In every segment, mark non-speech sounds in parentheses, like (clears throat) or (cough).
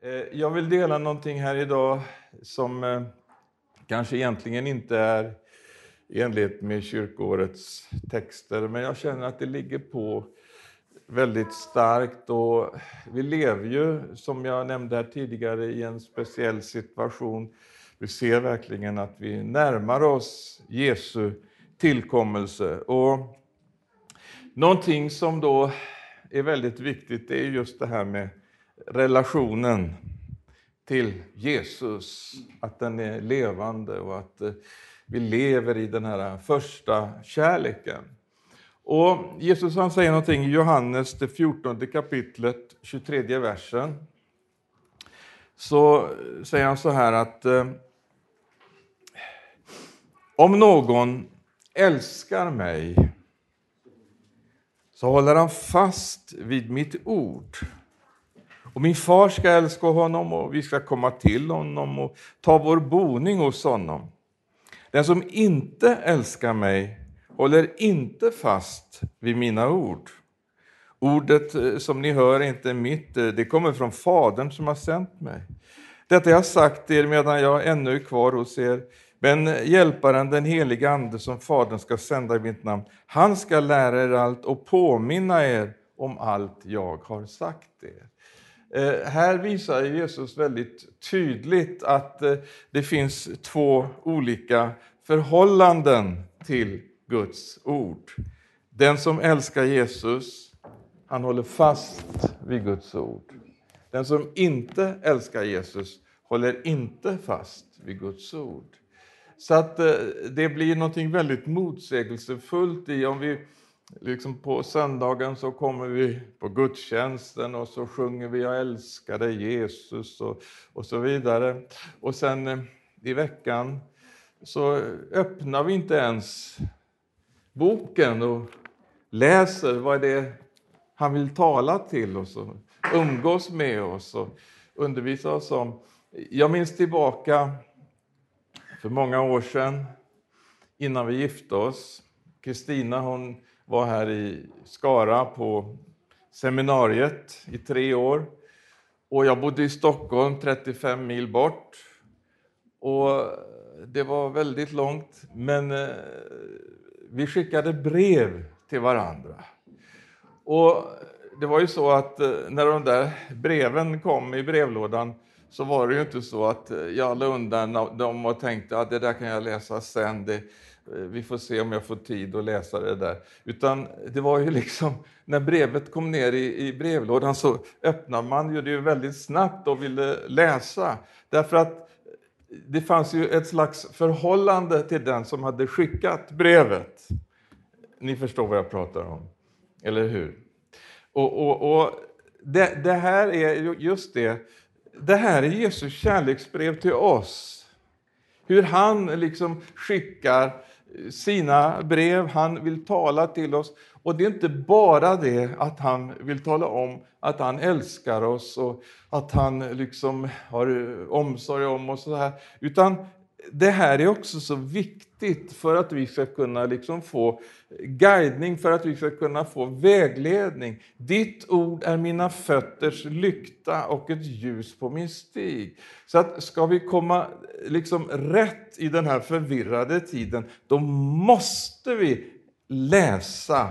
Eh, jag vill dela någonting här idag som eh, kanske egentligen inte är i enlighet med kyrkoårets texter, men jag känner att det ligger på väldigt starkt. Och vi lever ju, som jag nämnde här tidigare, i en speciell situation. Vi ser verkligen att vi närmar oss Jesu tillkommelse. Och någonting som då är väldigt viktigt, det är just det här med relationen till Jesus, att den är levande och att eh, vi lever i den här första kärleken. Och Jesus han säger någonting i Johannes, det 14 kapitlet, 23 versen. Så säger han så här att eh, om någon älskar mig så håller han fast vid mitt ord. Och min far ska älska honom och vi ska komma till honom och ta vår boning hos honom. Den som inte älskar mig håller inte fast vid mina ord. Ordet eh, som ni hör är inte mitt, eh, det kommer från Fadern som har sänt mig. Detta jag har sagt er medan jag ännu är kvar hos er. Men hjälparen, den helige Ande som Fadern ska sända i mitt namn, han ska lära er allt och påminna er om allt jag har sagt er. Eh, här visar Jesus väldigt tydligt att eh, det finns två olika förhållanden till Guds ord. Den som älskar Jesus, han håller fast vid Guds ord. Den som inte älskar Jesus håller inte fast vid Guds ord. Så att eh, det blir något väldigt motsägelsefullt i om vi liksom på söndagen så kommer vi på gudstjänsten och så sjunger vi Jag älskar dig Jesus och, och så vidare. Och sen eh, i veckan så öppnar vi inte ens boken och läser vad det är han vill tala till oss och umgås med oss och undervisa oss om. Jag minns tillbaka för många år sedan innan vi gifte oss. Kristina hon var här i Skara på seminariet i tre år. Och jag bodde i Stockholm, 35 mil bort. Och det var väldigt långt, men eh, vi skickade brev till varandra. Och det var ju så att eh, när de där breven kom i brevlådan så var det ju inte så att eh, jag la undan dem och tänkte att det där kan jag läsa sen. Det, Eh, Eh, vi får se om jag får tid att läsa det där. Utan det var ju liksom, när brevet kom ner i, i brevlådan så öppnade man ju det väldigt snabbt och ville läsa. Därför att det fanns ju ett slags förhållande till den som hade skickat brevet. Ni förstår vad jag pratar om, eller hur? Och, och, och det, det här är just det, det här är Jesus kärleksbrev till oss. Hur han liksom skickar sina brev, han vill tala till oss. Och det är inte bara det att han vill tala om att han älskar oss och att han liksom har omsorg om oss, så här, utan det här är också så viktigt för att vi ska kunna liksom få guidning, för att vi ska kunna få vägledning. Ditt ord är mina fötters lykta och ett ljus på min stig. Så att ska vi komma liksom rätt i den här förvirrade tiden, då måste vi läsa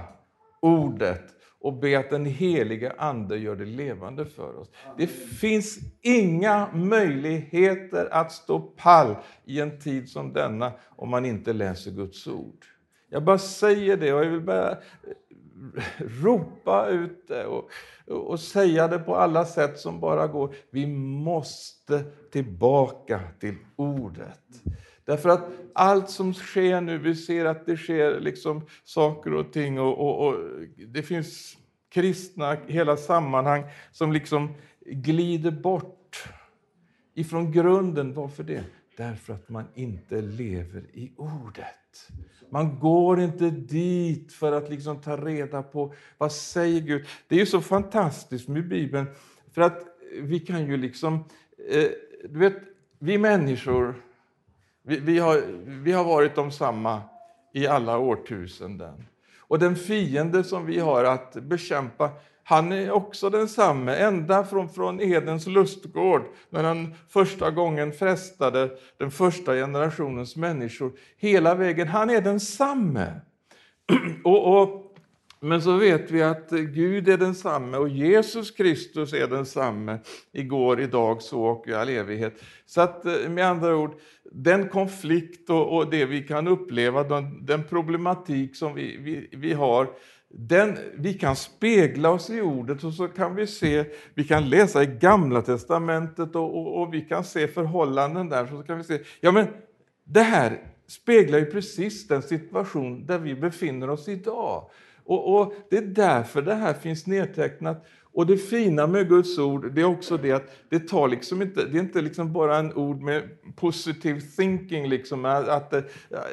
ordet och be att den helige Ande gör det levande för oss. Det finns inga möjligheter att stå pall i en tid som denna om man inte läser Guds ord. Jag bara säger det och jag vill bara ropa ut det och, och säga det på alla sätt som bara går. Vi måste tillbaka till ordet. Därför att allt som sker nu, vi ser att det sker liksom saker och ting och, och, och det finns kristna hela sammanhang som liksom glider bort ifrån grunden. Varför det? Därför att man inte lever i ordet. Man går inte dit för att liksom ta reda på vad säger Gud. Det är ju så fantastiskt med Bibeln, för att vi kan ju liksom... Eh, du vet, vi människor vi, vi, har, vi har varit de samma i alla årtusenden. Och den fiende som vi har att bekämpa, han är också densamme, ända från, från Edens lustgård, när han första gången frestade den första generationens människor. Hela vägen, han är densamme. (clears throat) och, och men så vet vi att Gud är densamme och Jesus Kristus är densamme igår, idag, så och i all evighet. Så att eh, med andra ord, den konflikt och, och det vi kan uppleva, den, den problematik som vi, vi, vi har, den, vi kan spegla oss i ordet och så kan vi se, vi kan läsa i Gamla Testamentet och, och, och vi kan se förhållanden där. Så kan vi se, ja men det här speglar ju precis den situation där vi befinner oss idag. Och, och, Det är därför det här finns nedtecknat. Och det fina med Guds ord det är också det att det tar liksom inte, det är inte liksom bara en ord med positive thinking, liksom, att eh,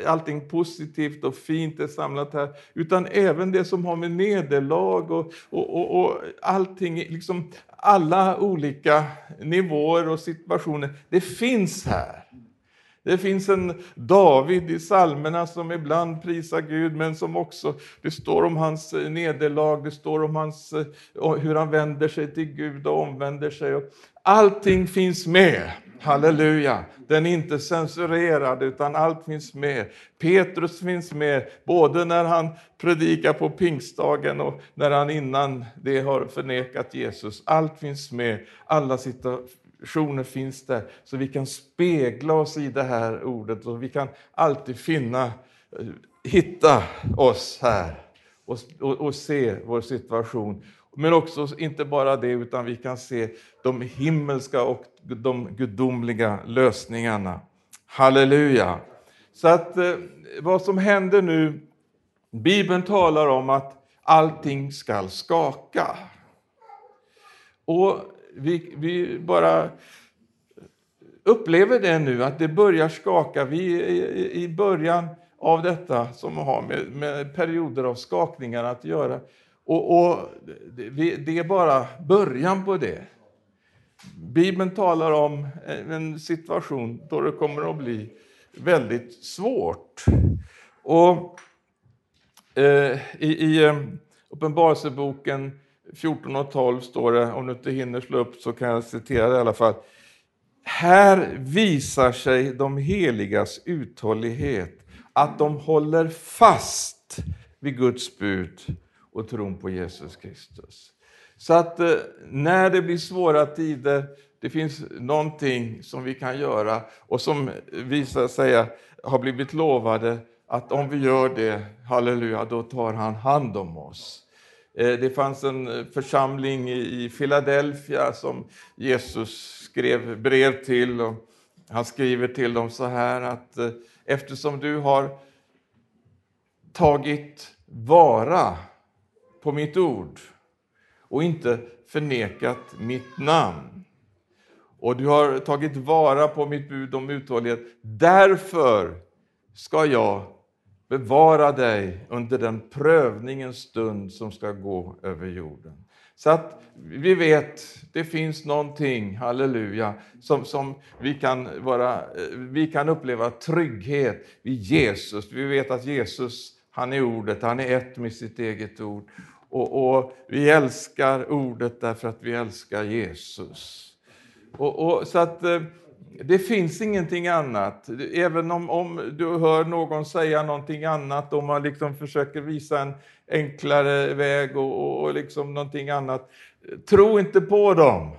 allting positivt och fint är samlat här, utan även det som har med nederlag och, och, och, och allting, liksom alla olika nivåer och situationer, det finns här. Det finns en David i psalmerna som ibland prisar Gud, men som också, det står om hans eh, nederlag, det står om hans, eh, hur han vänder sig till Gud och omvänder sig. Allting finns med. Halleluja! Den är inte censurerad, utan allt finns med. Petrus finns med, både när han predikar på pingstdagen och när han innan det har förnekat Jesus. Allt finns med, alla personer finns där, så vi kan spegla oss i det här ordet och vi kan alltid finna, eh, hitta oss här och, och, och se vår situation. Men också inte bara det, utan vi kan se de himmelska och de gudomliga lösningarna. Halleluja! Så att eh, vad som händer nu, Bibeln talar om att allting ska skaka. Och vi, vi bara upplever det nu, att det börjar skaka. Vi är i början av detta som har med, med perioder av skakningar att göra. Och, och det, det är bara början på det. Bibeln talar om en situation då det kommer att bli väldigt svårt. Och eh, i, i eh, Uppenbarelseboken 14 och 12 står det, om du inte hinner slå upp så kan jag citera det i alla fall. Här visar sig de heligas uthållighet, att de håller fast vid Guds bud och tron på Jesus Kristus. Så att eh, när det blir svåra tider, det finns någonting som vi kan göra och som visar sig ha blivit lovade att om vi gör det, halleluja, då tar han hand om oss. Eh, det fanns en eh, församling i Philadelphia som Jesus skrev brev till. Och han skriver till dem så här att eh, eftersom du har tagit vara på mitt ord och inte förnekat mitt namn. Och du har tagit vara på mitt bud om uthållighet. Därför ska jag bevara dig under den prövningens stund som ska gå över jorden. Så att vi vet, det finns någonting, halleluja, som, som vi, kan vara, eh, vi kan uppleva trygghet i Jesus. Vi vet att Jesus, han är ordet, han är ett med sitt eget ord. Och, och vi älskar ordet därför att vi älskar Jesus. Och, och så att eh, det finns ingenting annat. Även om, om du hör någon säga någonting annat, och man liksom försöker visa en enklare väg och, och, och liksom någonting annat. Tro inte på dem.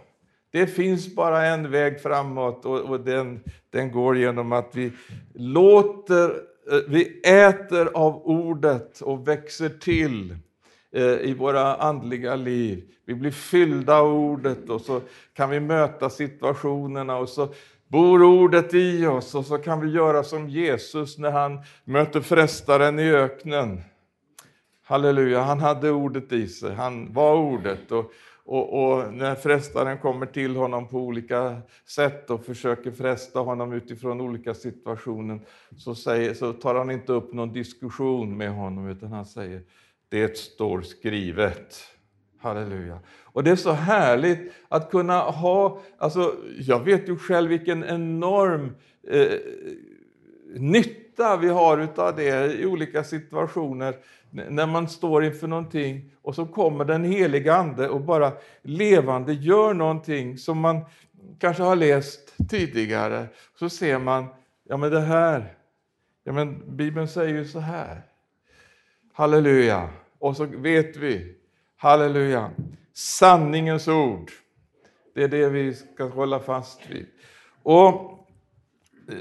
Det finns bara en väg framåt och, och den, den går genom att vi låter, eh, vi äter av ordet och växer till eh, i våra andliga liv. Vi blir fyllda av ordet och så kan vi möta situationerna och så bor ordet i oss och så kan vi göra som Jesus när han möter frestaren i öknen. Halleluja, han hade ordet i sig, han var ordet. Och, och, och, när frestaren kommer till honom på olika sätt och försöker fresta honom utifrån olika situationer så, säger, så tar han inte upp någon diskussion med honom utan han säger det står skrivet. Halleluja. Och det är så härligt att kunna ha, alltså jag vet ju själv vilken enorm eh, nytta vi har av det i olika situationer när man står inför någonting och så kommer den heliga Ande och bara levande gör någonting som man kanske har läst tidigare. Så ser man, ja men det här, ja men Bibeln säger ju så här. Halleluja. Och så vet vi, halleluja, sanningens ord. Det är det vi ska hålla fast vid. Och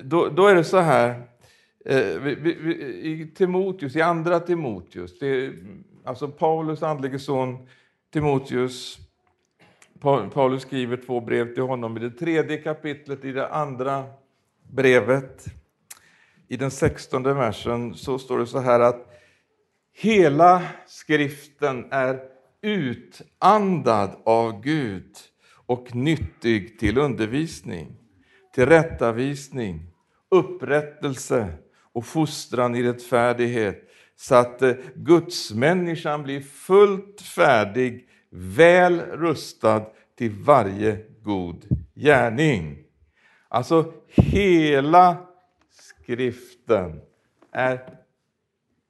då, då är det så här, eh, i Timoteus, i andra Timoteus, det är, alltså Paulus andlige son Timoteus, Paulus skriver två brev till honom. I det tredje kapitlet, i det andra brevet, i den sextonde versen, så står det så här att hela skriften är utandad av Gud och nyttig till undervisning, tillrättavisning, upprättelse och fostran i rättfärdighet så att eh, gudsmänniskan blir fullt färdig, väl rustad till varje god gärning. Alltså, hela skriften är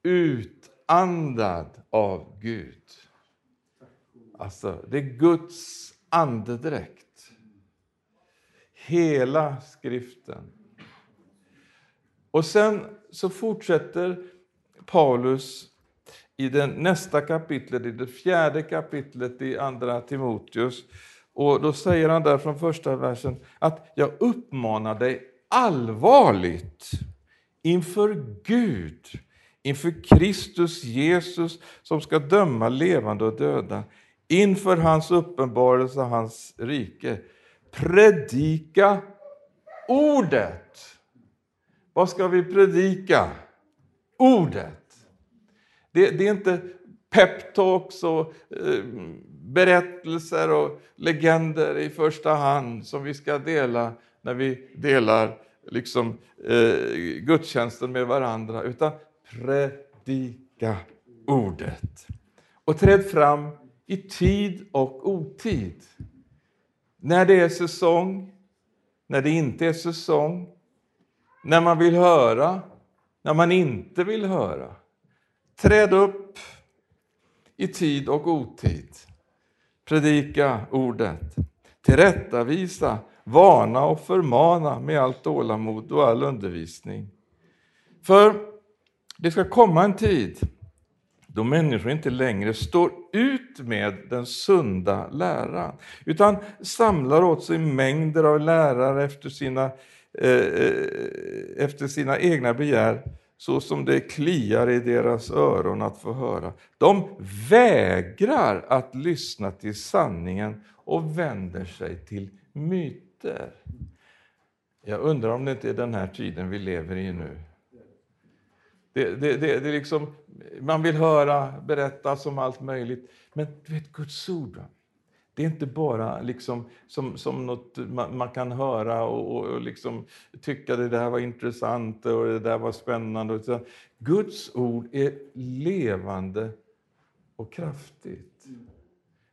utandad av Gud. Alltså, det är Guds andedräkt. Hela skriften. Och sen så fortsätter Paulus i det nästa kapitlet, i det fjärde kapitlet i Andra Timoteus. Och då säger han där från första versen att jag uppmanar dig allvarligt inför Gud, inför Kristus Jesus som ska döma levande och döda, inför hans uppenbarelse och hans rike. Predika ordet. Vad ska vi predika? Ordet. Det, det är inte peptalks och eh, berättelser och legender i första hand som vi ska dela när vi delar liksom, eh, gudstjänsten med varandra, utan predika ordet. Och träd fram i tid och otid. När det är säsong, när det inte är säsong, när man vill höra, när man inte vill höra. Träd upp i tid och otid. Predika ordet. Tillrättavisa, varna och förmana med allt tålamod och all undervisning. För det ska komma en tid då människor inte längre står ut med den sunda läran, utan samlar åt sig mängder av lärare efter sina, eh, eh, efter sina egna begär så som det kliar i deras öron att få höra. De vägrar att lyssna till sanningen och vänder sig till myter. Jag undrar om det inte är den här tiden vi lever i nu. Det, det, det, det liksom, man vill höra berättas om allt möjligt, men du vet, Guds ord, det är inte bara liksom som, som något man, man kan höra och, och, liksom tycka det där var intressant och det där var spännande. Guds ord är levande och kraftigt.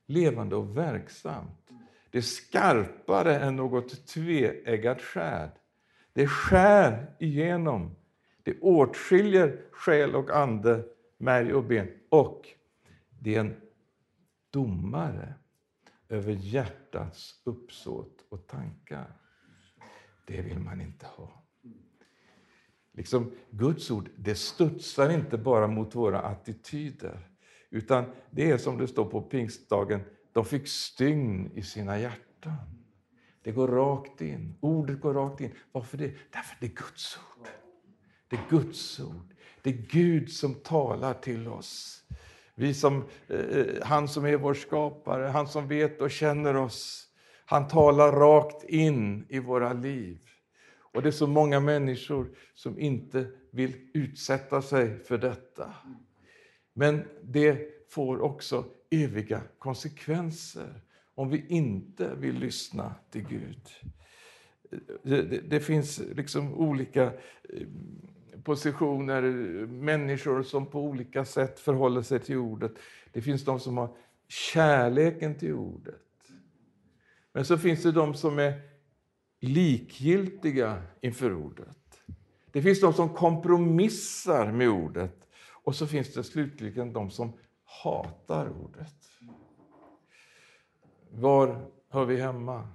Levande och verksamt. Det är skarpare än något tveeggat skär. Det skär igenom. Det åtskiljer själ och ande, märg och ben. Och det är en domare över hjärtats uppsåt och tankar. Det vill man inte ha. Liksom, Guds ord det studsar inte bara mot våra attityder utan det är som det står på pingstdagen, de fick stygn i sina hjärtan. Det går rakt in. Ordet går rakt in. Varför det? Därför det är Guds ord. Det är Guds ord. Det är Gud som talar till oss. Vi som, eh, eh, han som är vår skapare, han som vet och känner oss. Han talar rakt in i våra liv. Och det är så många människor som inte vill utsätta sig för detta. Men det får också eviga konsekvenser om vi inte vill lyssna till Gud. Det, det, det finns liksom olika eh, positioner, människor som på olika sätt förhåller sig till ordet. Det finns de som har kärleken till ordet. Men så finns det de som är likgiltiga inför ordet. Det finns de som kompromissar med ordet och så finns det slutligen de som hatar ordet. Var hör vi hemma?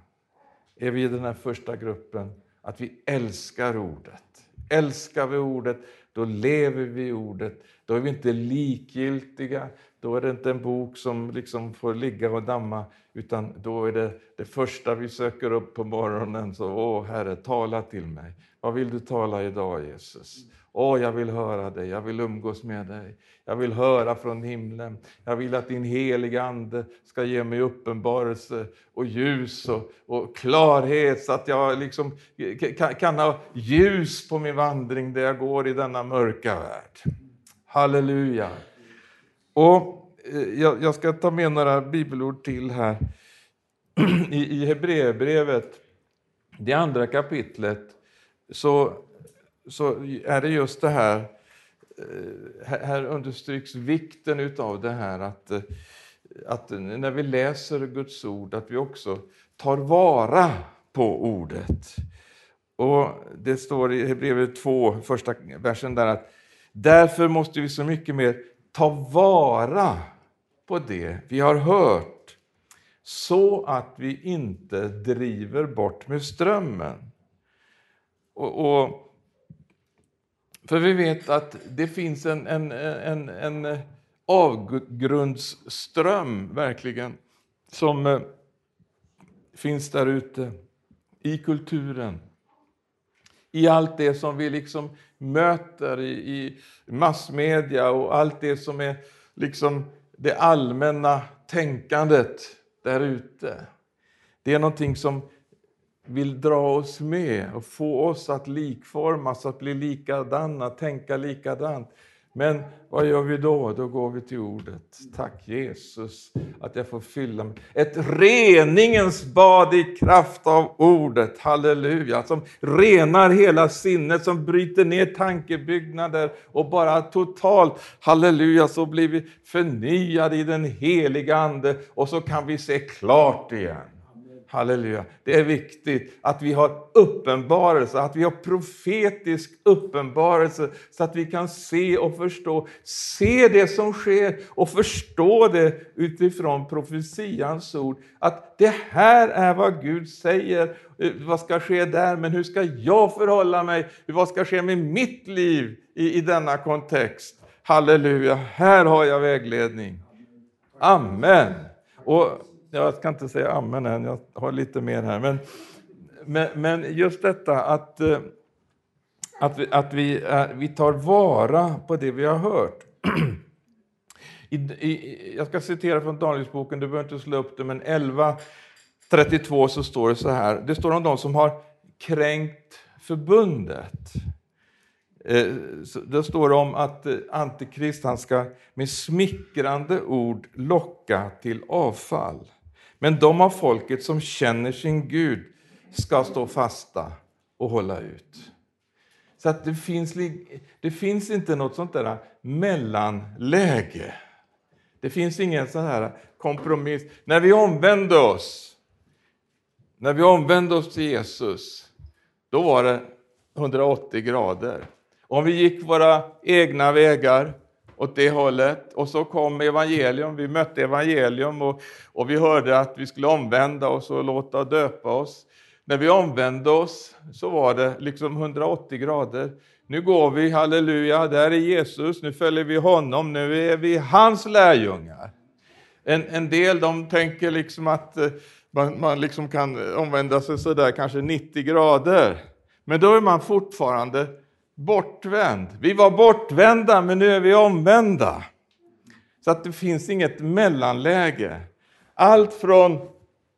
Är vi i den här första gruppen? Att vi älskar ordet. Älskar vi ordet, då lever vi i ordet. Då är vi inte likgiltiga, då är det inte en bok som liksom får ligga och damma, utan då är det det första vi söker upp på morgonen. Så, Åh Herre, tala till mig. Vad vill du tala idag Jesus? Åh, jag vill höra dig, jag vill umgås med dig. Jag vill höra från himlen. Jag vill att din heliga Ande ska ge mig uppenbarelse och ljus och, och klarhet så att jag liksom kan, kan ha ljus på min vandring där jag går i denna mörka värld. Halleluja! Och eh, jag, jag ska ta med några bibelord till här. (clears throat) I, i Hebreerbrevet, det andra kapitlet, så, så är det just det här, eh, här understryks vikten av det här att, eh, att när vi läser Guds ord, att vi också tar vara på ordet. Och Det står i Hebreerbrevet 2, första versen där att därför måste vi så mycket mer ta vara på det vi har hört så att vi inte driver bort med strömmen. Och, och för vi vet att det finns en, en, en, en eh, avgrundsström, verkligen, som eh, finns där ute i kulturen. I allt det som vi liksom möter i, i massmedia och allt det som är liksom det allmänna tänkandet där ute. Det är någonting som vill dra oss med och få oss att likformas, att bli likadana, tänka likadant. Men vad gör vi då? Då går vi till ordet. Tack Jesus att jag får fylla mig. Ett reningens bad i kraft av ordet. Halleluja! Som renar hela sinnet, som bryter ner tankebyggnader och bara totalt, halleluja, så blir vi förnyade i den heliga Ande och så kan vi se klart igen. Halleluja. Det är viktigt att vi har uppenbarelse, att vi har profetisk uppenbarelse så att vi kan se och förstå, se det som sker och förstå det utifrån profetians ord. Att det här är vad Gud säger, vad ska ske där, men hur ska jag förhålla mig? Vad ska ske med mitt liv i, i denna kontext? Halleluja, här har jag vägledning. Amen. Och jag ska inte säga amen än, jag har lite mer här. Men, men, men just detta att, eh, att, vi, att vi, eh, vi tar vara på det vi har hört. (clears throat) I, i, jag ska citera från Danielsboken, du behöver inte slå upp det, men 11.32 så står det så här. Det står om de som har kränkt förbundet. Eh, det står om att Antikrist han ska med smickrande ord locka till avfall. Men de av folket som känner sin Gud ska stå fasta och hålla ut. Så att det finns, det finns inte något sånt där mellanläge. Det finns ingen sån här kompromiss. När vi omvände oss, när vi omvände oss till Jesus, då var det 180 grader. Om vi gick våra egna vägar åt det hållet och så kom evangelium, vi mötte evangelium och, och vi hörde att vi skulle omvända oss och låta döpa oss. När vi omvände oss så var det liksom 180 grader. Nu går vi, halleluja, där är Jesus, nu följer vi honom, nu är vi hans lärjungar. En, en del de tänker liksom att eh, man, man liksom kan omvända sig sådär kanske 90 grader. Men då är man fortfarande bortvänd. Vi var bortvända, men nu är vi omvända. Så att det finns inget mellanläge. Allt från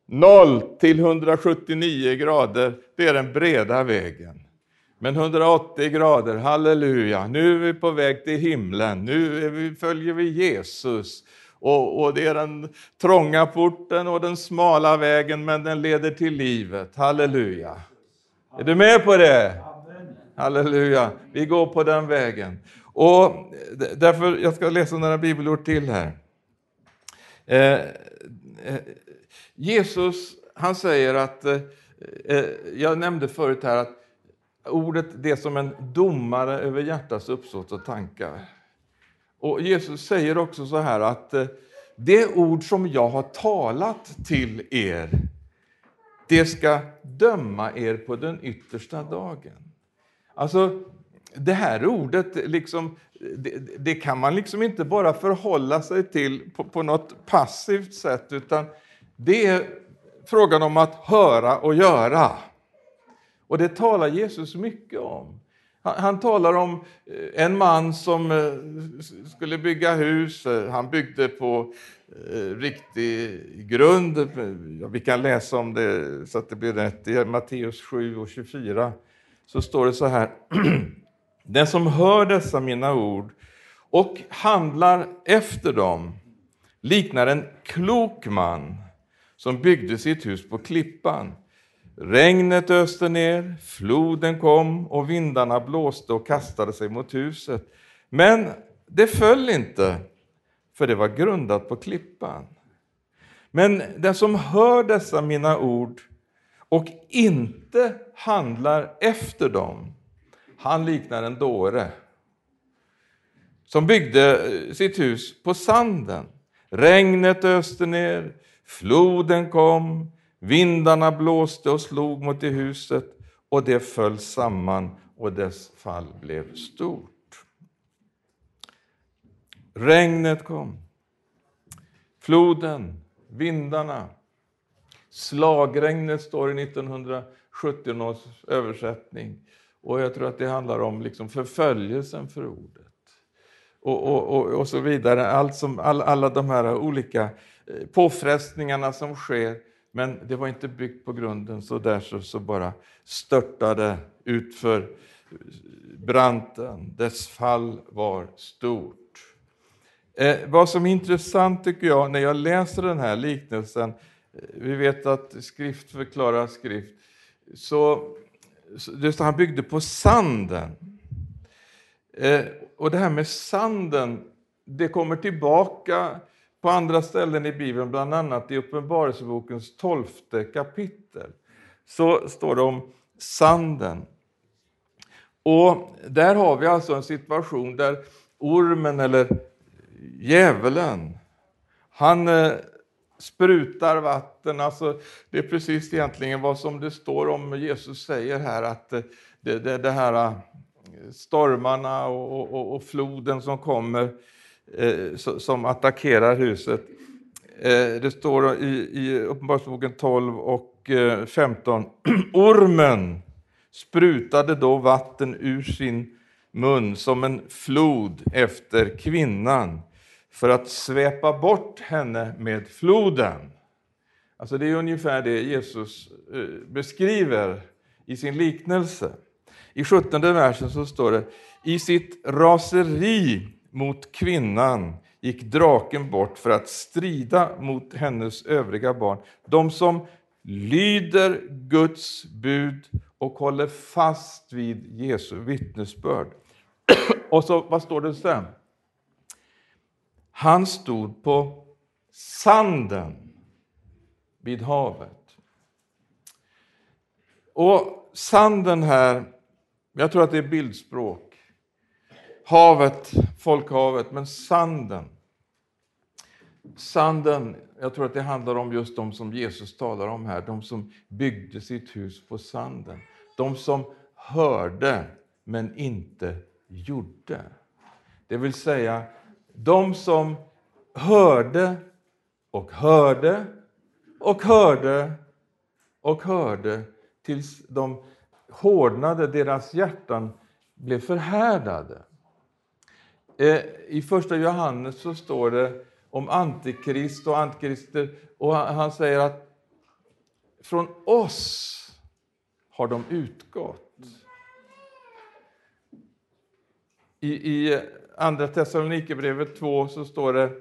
0 till 179 grader, det är den breda vägen. Men 180 grader, halleluja, nu är vi på väg till himlen, nu vi, följer vi Jesus. Och, och, det är den trånga porten och den smala vägen, men den leder till livet. Halleluja. Är du med på det? Halleluja, vi går på den vägen. Och därför, jag ska läsa några bibelord till här. Eh, eh, Jesus, han säger att, eh, eh jag nämnde förut här att ordet det är som en domare över hjärtats uppsåt och tankar. Och Jesus säger också så här att eh, det ord som jag har talat till er, det ska döma er på den yttersta dagen. Alltså, det här ordet, liksom, det, det, kan man liksom inte bara förhålla sig till på, på något passivt sätt, utan det är frågan om att höra och göra. Och det talar Jesus mycket om. Han, han talar om eh, en man som eh, skulle bygga hus. Eh, han byggde på riktig grund. Vi kan läsa om det så att det blir rätt. I Matteus 7 och 24 så står det så här. (clears throat) Den som hör dessa mina ord och handlar efter dem liknar en klok man som byggde sitt hus på klippan. Regnet öste ner, floden kom och vindarna blåste och kastade sig mot huset. Men det föll inte, för det var grundat på klippan. Men den som hör dessa mina ord och inte handlar efter dem, han liknar en dåre som byggde eh, sitt hus på sanden. Regnet öste ner, floden kom, vindarna blåste och slog mot det huset och det föll samman och dess fall blev stort. Regnet kom, floden, vindarna. Slagregnet står i 1970 års översättning. Och jag tror att det handlar om liksom förföljelsen för ordet. Och, och, och, och så vidare. Allt som, all, alla de här olika eh, påfrestningarna som sker. Men det var inte byggt på grunden, så där så, bara störtade utför branten. Dess fall var stort. Eh, vad som är intressant tycker jag när jag läser den här liknelsen, vi vet att skrift förklarar skrift, så så han byggde på sanden. Eh, och det här med sanden, det kommer tillbaka på andra ställen i Bibeln, bland annat i Uppenbarelsebokens tolfte kapitel. Så står det om sanden. Och där har vi alltså en situation där ormen eller djävulen, han eh, sprutar vatten. Alltså, det är precis egentligen vad som det står om Jesus säger här att det, det, det här eh, stormarna och, och, och, floden som kommer eh, som attackerar huset. Eh, det står i, i Uppenbarelseboken 12 och eh, 15. (clears throat) Ormen sprutade då vatten ur sin mun som en flod efter kvinnan för att svepa bort henne med floden. Alltså det är ungefär det Jesus eh, beskriver i sin liknelse. I 17 versen så står det, i sitt raseri mot kvinnan gick draken bort för att strida mot hennes övriga barn. De som lyder Guds bud och håller fast vid Jesu vittnesbörd. (clears throat) Och så, vad står det sen? Han stod på sanden vid havet. Och sanden här, jag tror att det är bildspråk. Havet, folkhavet, men sanden. Sanden, jag tror att det handlar om just de som Jesus talar om här, de som byggde sitt hus på sanden. De som hörde men inte gjorde. Det vill säga, de som hörde och hörde och hörde och hörde tills de hårdnade, deras hjärtan blev förhärdade. Eh, I första Johannes så står det om Antikrist och antikrister och han säger att från oss har de utgått. I, i Andra Thessalonikerbrevet 2 så står det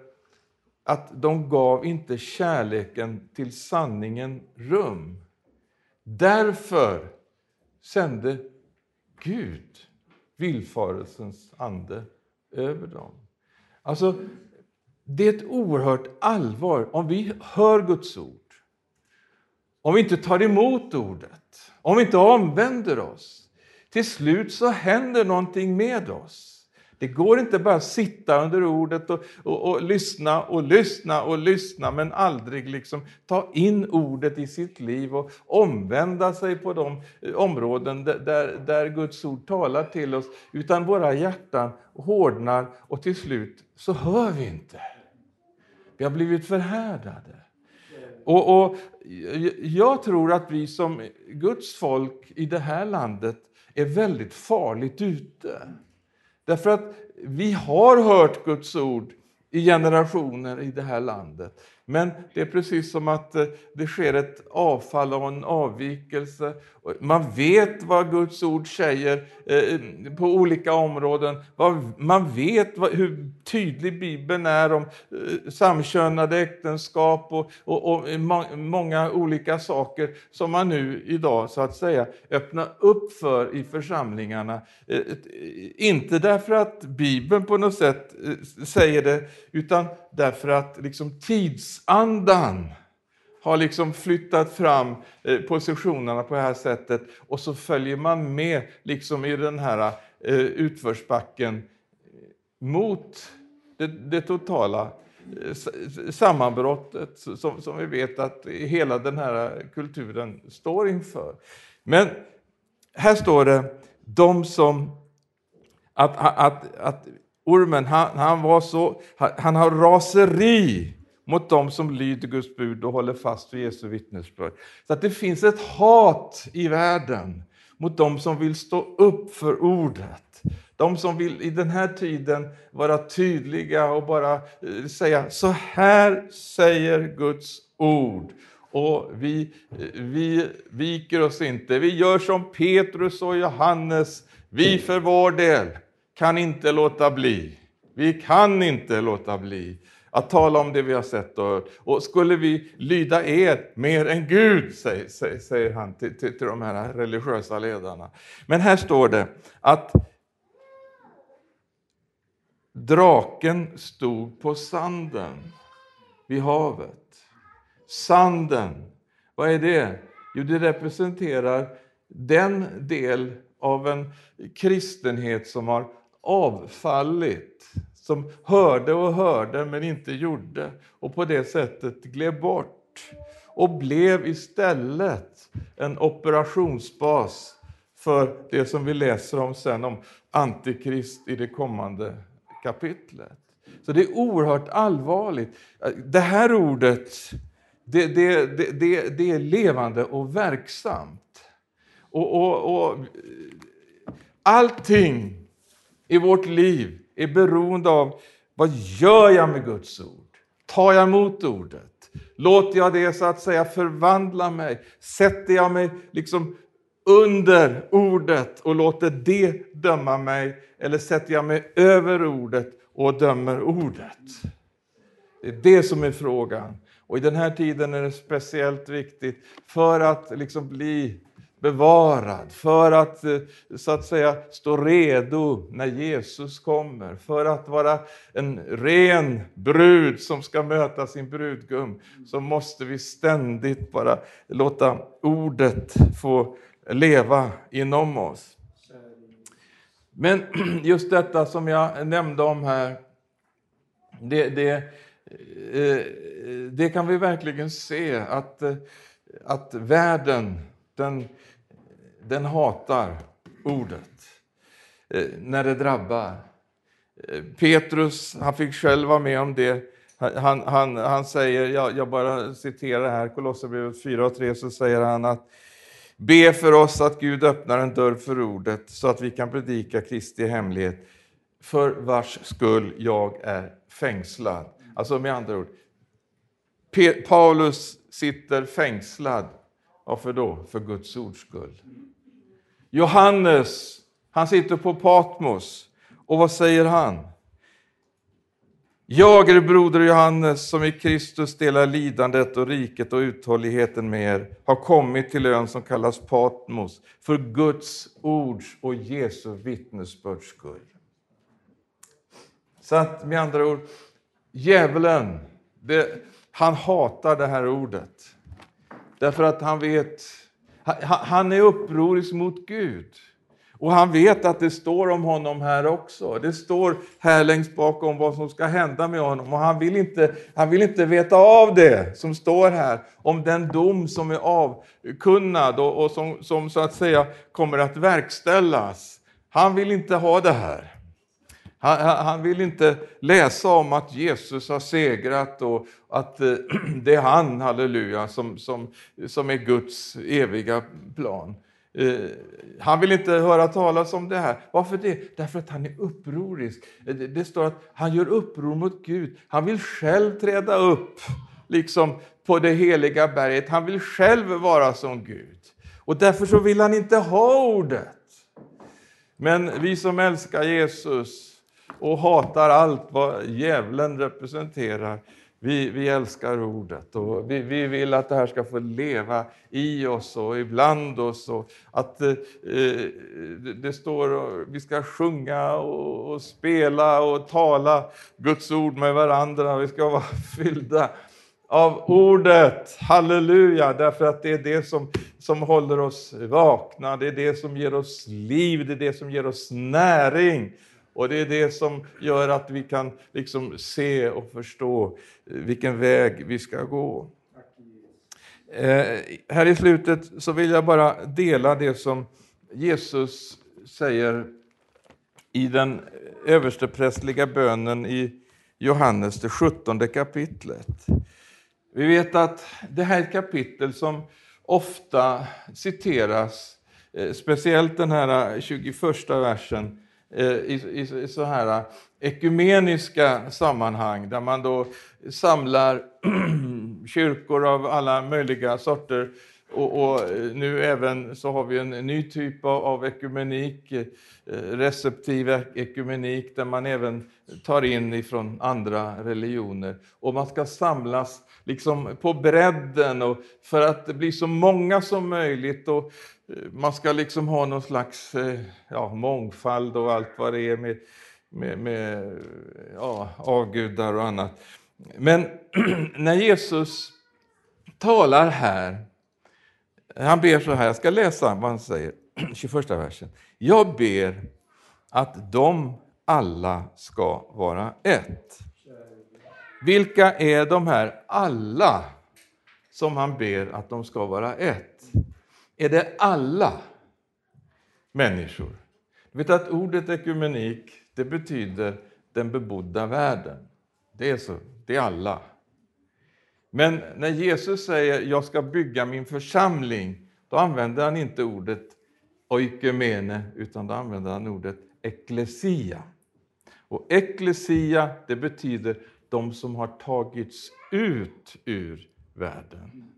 att de gav inte kärleken till sanningen rum. Därför sände Gud villfarelsens ande över dem. Alltså, det är ett oerhört allvar om vi hör Guds ord, om vi inte tar emot ordet, om vi inte omvänder oss. Till slut så händer någonting med oss. Det går inte bara att sitta under ordet och, och, och, lyssna och lyssna och lyssna men aldrig liksom ta in ordet i sitt liv och omvända sig på de eh, områden där, där Guds ord talar till oss. Utan våra hjärtan hårdnar och till slut så hör vi inte. Vi har blivit förhärdade. Och, och, jag tror att vi som Guds folk i det här landet är väldigt farligt ute. Därför att vi har hört Guds ord i generationer i det här landet. Men det är precis som att eh, det sker ett avfall och en avvikelse. Man vet vad Guds ord säger eh, på olika områden. Man vet hur tydlig Bibeln är om eh, samkönade äktenskap och, och, och många olika saker som man nu idag så att säga öppnar upp för i församlingarna. Inte därför att Bibeln på något sätt säger det, utan därför att liksom tidsandan har liksom flyttat fram eh, positionerna på det här sättet och så följer man med liksom i den här eh, utförsbacken eh, mot det, det totala sammanbrottet som, som vi vet att hela den här kulturen står inför. Men här står det, de som... Att, att, att ormen, han, han, var så, han, han har raseri mot dem som lyder Guds bud och håller fast vid Jesu vittnesbörd. Så att det finns ett hat i världen mot dem som vill stå upp för ordet. De som vill i den här tiden vara tydliga och bara eh, säga så här säger Guds ord. Och vi, eh, vi viker oss inte. Vi gör som Petrus och Johannes. Vi för vår del kan inte låta bli. Vi kan inte låta bli att tala om det vi har sett och hört. Och skulle vi lyda er mer än Gud, säger, säger han till, till, till de här religiösa ledarna. Men här står det att draken stod på sanden vid havet. Sanden, vad är det? Jo, det representerar den del av en kristenhet som har avfallit som hörde och hörde men inte gjorde och på det sättet gled bort och blev istället en operationsbas för det som vi läser om sen om Antikrist i det kommande kapitlet. Så det är oerhört allvarligt. Det här ordet det, det, det, det är levande och verksamt. Och, och, och allting i vårt liv är beroende av vad gör jag med Guds ord? Tar jag emot ordet? Låter jag det så att säga förvandla mig? Sätter jag mig liksom under ordet och låter det döma mig? Eller sätter jag mig över ordet och dömer ordet? Det är det som är frågan. Och i den här tiden är det speciellt viktigt för att liksom bli bevarad, för att eh, så att säga stå redo när Jesus kommer, för att vara en ren brud som ska möta sin brudgum, så måste vi ständigt bara låta ordet få leva inom oss. Men (clears throat) just detta som jag nämnde om här, det, det, eh, eh, det kan vi verkligen se att, att världen den den hatar ordet eh, när det drabbar. Eh, Petrus, han fick själv vara med om det. Han, han, han säger, jag, jag bara citerar här, Kolosserbrevet 4 och 3, så säger han att Be för oss att Gud öppnar en dörr för ordet så att vi kan predika Kristi hemlighet, för vars skull jag är fängslad. Alltså med andra ord, Paulus sitter fängslad. Varför då? För Guds ords skull. Johannes, han sitter på Patmos. Och vad säger han? Jag är broder Johannes som i Kristus delar lidandet och riket och uthålligheten med er, har kommit till ön som kallas Patmos för Guds ords och Jesu vittnesbörds skull. Så att med andra ord, djävulen, det, han hatar det här ordet. Därför att han vet han är upprorisk mot Gud. Och han vet att det står om honom här också. Det står här längst bakom vad som ska hända med honom. Och han vill inte, han vill inte veta av det som står här, om den dom som är avkunnad och, och som, som så att säga kommer att verkställas. Han vill inte ha det här. Han, han, vill inte läsa om att Jesus har segrat och att eh, (clears throat) det är han, halleluja, som, som, som är Guds eviga plan. Eh, han vill inte höra talas om det här. Varför det? Därför att han är upprorisk. Eh, det står att han gör uppror mot Gud. Han vill själv träda upp liksom på det heliga berget. Han vill själv vara som Gud. Och därför så vill han inte ha ordet. Men vi som älskar Jesus och hatar allt vad djävulen representerar, vi, vi älskar ordet och vi, vi vill att det här ska få leva i oss och ibland oss. Och att eh, det står och vi ska sjunga och, och, spela och tala Guds ord med varandra. Vi ska vara (laughs) fyllda av ordet. Halleluja! Därför att det är det som, som håller oss vakna, det är det som ger oss liv, det är det som ger oss näring. Och det är det som gör att vi kan liksom se och förstå vilken väg vi ska gå. Eh, här i slutet så vill jag bara dela det som Jesus säger i den översteprästliga bönen i Johannes, det 17 kapitlet. Vi vet att det här är ett kapitel som ofta citeras, eh, speciellt den här 21 versen, Eh, i, i, så här eh, ekumeniska sammanhang där man då samlar (clears throat) kyrkor av alla möjliga sorter. Och, och, eh, nu även så har vi en ny typ av, av ekumenik, receptiv ekumenik, där man även tar in ifrån andra religioner. Och man ska samlas liksom på bredden och för att det blir så många som möjligt. Och eh, man ska liksom ha någon slags eh, ja, mångfald och allt vad det är med, med, med ja, avgudar och annat. Men (clears throat) när Jesus talar här, han ber så här, jag ska läsa vad han säger, (clears throat) 21 versen. Jag ber att de alla ska vara ett vilka är de här alla som han ber att de ska vara ett? Är det alla människor? Du vet att ordet ekumenik, det betyder den bebodda världen. Det är så, det är alla. Men när Jesus säger jag ska bygga min församling, då använder han inte ordet oikumene, utan då använder han ordet eklesia. Och eklesia, det betyder de som har tagits ut ur världen.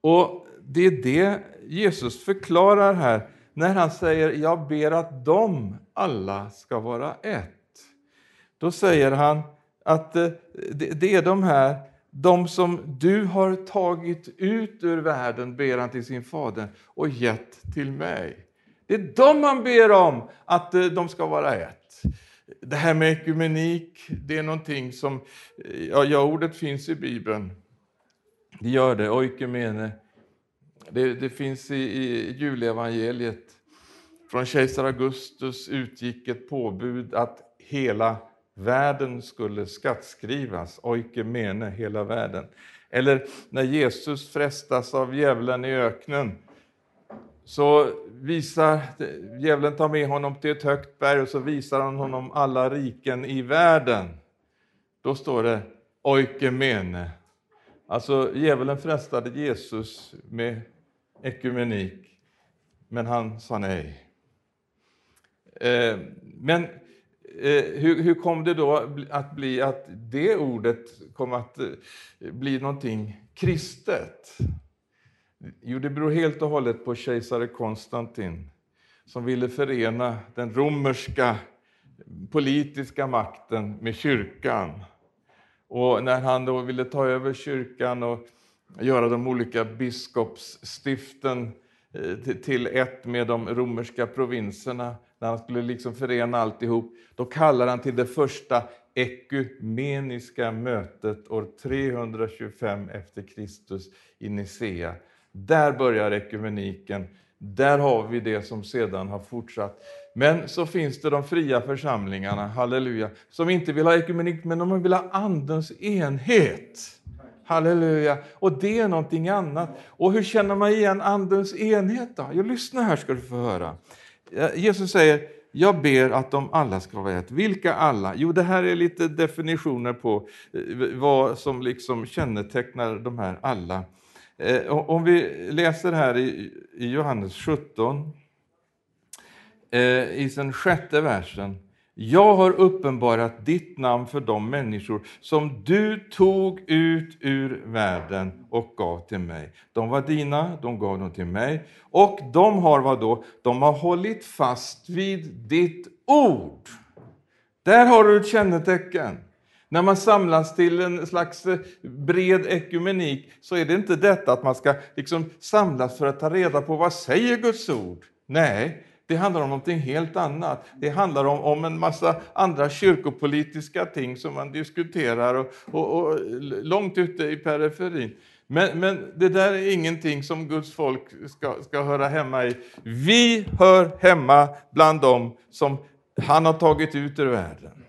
Och Det är det Jesus förklarar här när han säger jag ber att de alla ska vara ett. Då säger han att eh, det är de här, de som du har tagit ut ur världen, ber han till sin fader, och gett till mig. Det är dem han ber om att eh, de ska vara ett. Det här med ekumenik, det är någonting som, ja, ja ordet finns i Bibeln. Det gör det, oikumene. Det, det finns i, i julevangeliet. Från kejsar Augustus utgick ett påbud att hela världen skulle skattskrivas, oikumene, hela världen. Eller när Jesus frestas av djävulen i öknen så visar djävulen tar med honom till ett högt berg och så visar han honom alla riken i världen. Då står det oikemene. Alltså djävulen frestade Jesus med ekumenik, men han sa nej. Eh, men eh, hur kom det då att bli att det ordet kom att eh, bli någonting kristet? Jo, det beror helt och hållet på kejsare Konstantin som ville förena den romerska politiska makten med kyrkan. Och när han då ville ta över kyrkan och göra de olika biskopsstiften eh, till ett med de romerska provinserna, när han skulle liksom förena alltihop, då kallar han till det första ekumeniska mötet år 325 efter Kristus i Nicea. Där börjar ekumeniken Där har vi det som sedan har fortsatt. Men så finns det de fria församlingarna, halleluja, som inte vill ha ekumenik, men de vill ha Andens enhet. Halleluja. Och det är någonting annat. Och hur känner man igen Andens enhet då? Jo, lyssna här ska du få höra. Jesus säger, jag ber att de alla ska vara ett. Vilka alla? Jo, det här är lite definitioner på eh, vad som liksom kännetecknar de här alla. Eh, om vi läser här i Johannes 17, eh, i den sjätte versen. Jag har uppenbarat ditt namn för de människor som du tog ut ur världen och gav till mig. De var dina, de gav dem till mig. Och de har vad då? De har hållit fast vid ditt ord. Där har du ett kännetecken. När man samlas till en slags eh, bred ekumenik så är det inte detta att man ska liksom samlas för att ta reda på vad säger Guds ord. Nej, det handlar om någonting helt annat. Det handlar om, om en massa andra kyrkopolitiska ting som man diskuterar och, och, och långt ute i periferin. Men, men, det där är ingenting som Guds folk ska, ska höra hemma i. Vi hör hemma bland dem som han har tagit ut ur världen.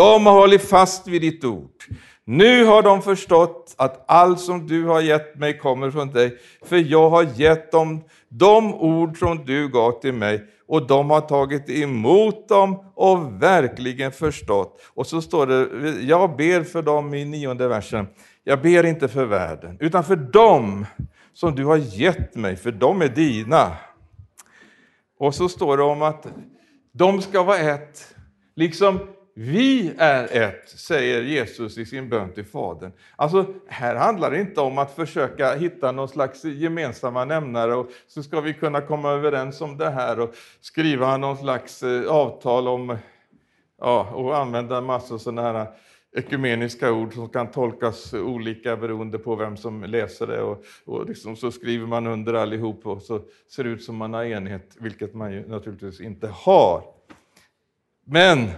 De har hållit fast vid ditt ord. Nu har de förstått att allt som du har gett mig kommer från dig, för jag har gett dem de ord som du gav till mig och de har tagit emot dem och verkligen förstått. Och så står det, jag ber för dem i nionde versen, jag ber inte för världen, utan för dem som du har gett mig, för de är dina. Och så står det om att de ska vara ett, liksom vi är ett, säger Jesus i sin bön till Fadern. Alltså, här handlar det inte om att försöka hitta någon slags gemensamma nämnare och så ska vi kunna komma överens om det här och skriva någon slags eh, avtal om ja, och använda massor sådana här ekumeniska ord som kan tolkas olika beroende på vem som läser det. Och, och liksom så skriver man under allihop och så ser det ut som man har enhet, vilket man ju naturligtvis inte har. Men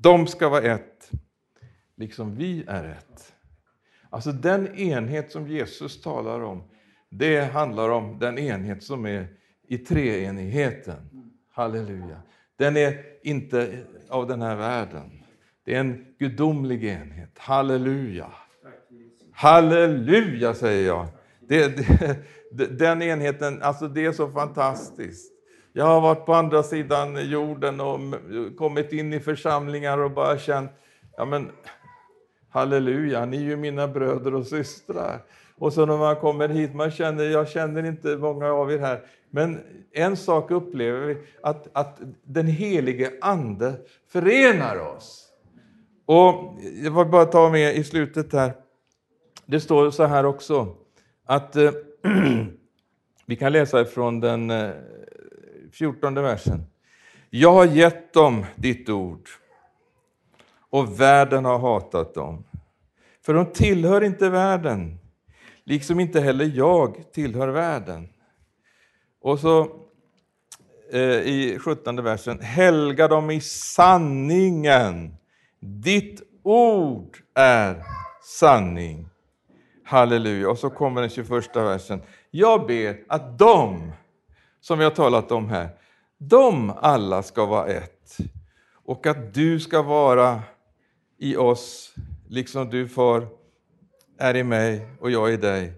de ska vara ett, liksom vi är ett. Alltså den enhet som Jesus talar om, det handlar om den enhet som är i treenigheten. Halleluja. Den är inte av den här världen. Det är en gudomlig enhet. Halleluja. Halleluja, säger jag. Det, det, den enheten, alltså det är så fantastiskt. Jag har varit på andra sidan jorden och kommit in i församlingar och bara känt, ja men halleluja, ni är ju mina bröder och systrar. Och så när man kommer hit, man känner, jag känner inte många av er här, men en sak upplever vi, att, att den helige Ande förenar oss. Och jag vill bara ta med i slutet här, det står så här också, att eh, (clears throat) vi kan läsa ifrån den eh, 14 versen. Jag har gett dem ditt ord och världen har hatat dem. För de tillhör inte världen, liksom inte heller jag tillhör världen. Och så eh, i 17 versen, helga dem i sanningen. Ditt ord är sanning. Halleluja. Och så kommer den 21 versen. Jag ber att de som vi har talat om här, de alla ska vara ett. Och att du ska vara i oss, liksom du far är i mig och jag i dig.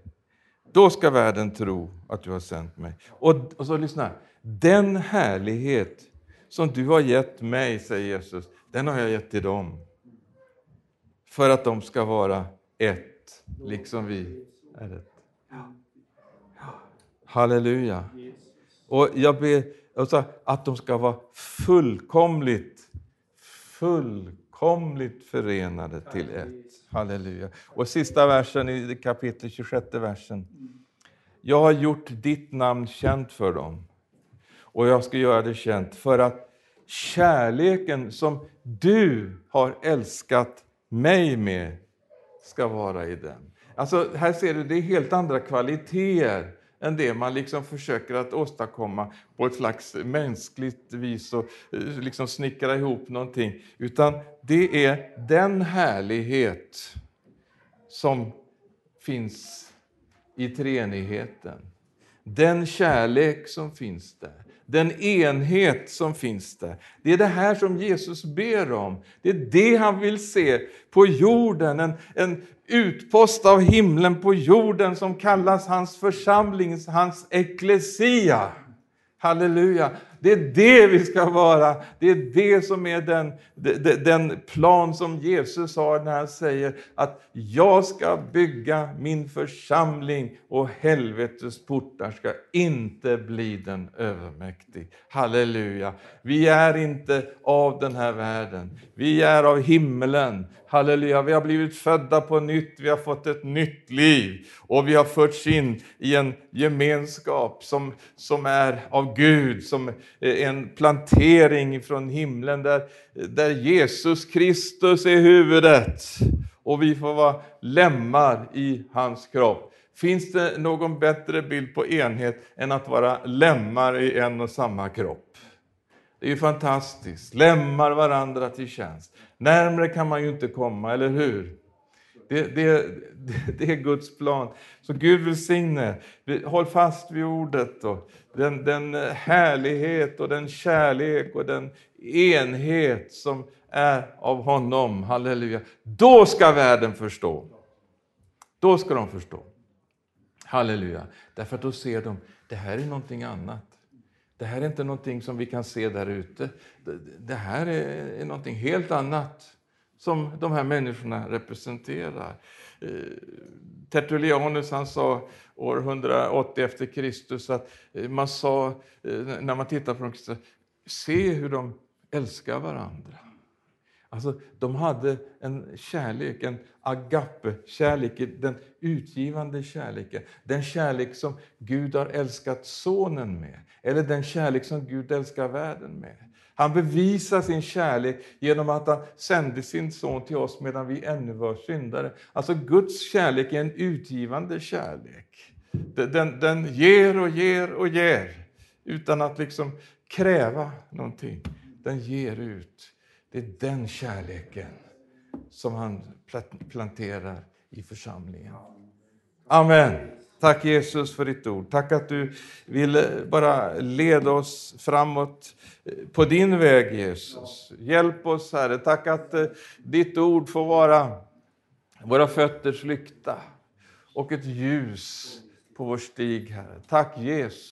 Då ska världen tro att du har sänt mig. Och, och så lyssna, den härlighet som du har gett mig, säger Jesus, den har jag gett till dem. För att de ska vara ett, liksom vi är ett. Halleluja. Och jag ber alltså, att de ska vara fullkomligt, fullkomligt förenade till ett. Halleluja. Och sista versen i kapitel 26 versen. Jag har gjort ditt namn känt för dem och jag ska göra det känt för att kärleken som du har älskat mig med ska vara i dem. Alltså, här ser du, det är helt andra kvaliteter än det man liksom försöker att åstadkomma på ett slags mänskligt vis och eh, liksom snickra ihop någonting. Utan det är den härlighet som finns i treenigheten. den kärlek som finns där, den enhet som finns där. Det är det här som Jesus ber om. Det är det han vill se på jorden, en, en utpost av himlen på jorden som kallas hans församling, hans eklesia. Halleluja! Det är det vi ska vara. Det är det som är den, den plan som Jesus har när han säger att jag ska bygga min församling och helvetets portar ska inte bli den övermäktig. Halleluja! Vi är inte av den här världen. Vi är av himmelen. Halleluja, vi har blivit födda på nytt, vi har fått ett nytt liv och vi har förts in i en gemenskap som, som är av Gud, som eh, en plantering från himlen där, där Jesus Kristus är huvudet och vi får vara lemmar i hans kropp. Finns det någon bättre bild på enhet än att vara lemmar i en och samma kropp? Det är ju fantastiskt. Lämmar varandra till tjänst. Närmre kan man ju inte komma, eller hur? Det, det, (laughs) det är Guds plan. Så Gud välsigne. Håll fast vid ordet. Och den, den härlighet och den kärlek och den enhet som är av honom. Halleluja. Då ska världen förstå. Då ska de förstå. Halleluja. Därför att då ser de, det här är någonting annat. Det här är inte någonting som vi kan se där ute. Det här är någonting helt annat som de här människorna representerar. Eh, Tertullianus han sa år 180 efter Kristus att eh, man sa, eh, när man tittar på dem, se hur de älskar varandra. Alltså, de hade en kärlek, en agape-kärlek, den utgivande kärleken. Den kärlek som Gud har älskat sonen med, eller den kärlek som Gud älskar världen med. Han bevisar sin kärlek genom att han sände sin son till oss medan vi ännu var syndare. Alltså Guds kärlek är en utgivande kärlek. Den, den ger och ger och ger utan att liksom kräva någonting. Den ger ut. Det är den kärleken som han planterar i församlingen. Amen. Tack Jesus för ditt ord. Tack att du vill eh, bara leda oss framåt eh, på din väg Jesus. Hjälp oss Herre. Tack att eh, ditt ord får vara våra fötters lykta och ett ljus på vår stig Herre. Tack Jesus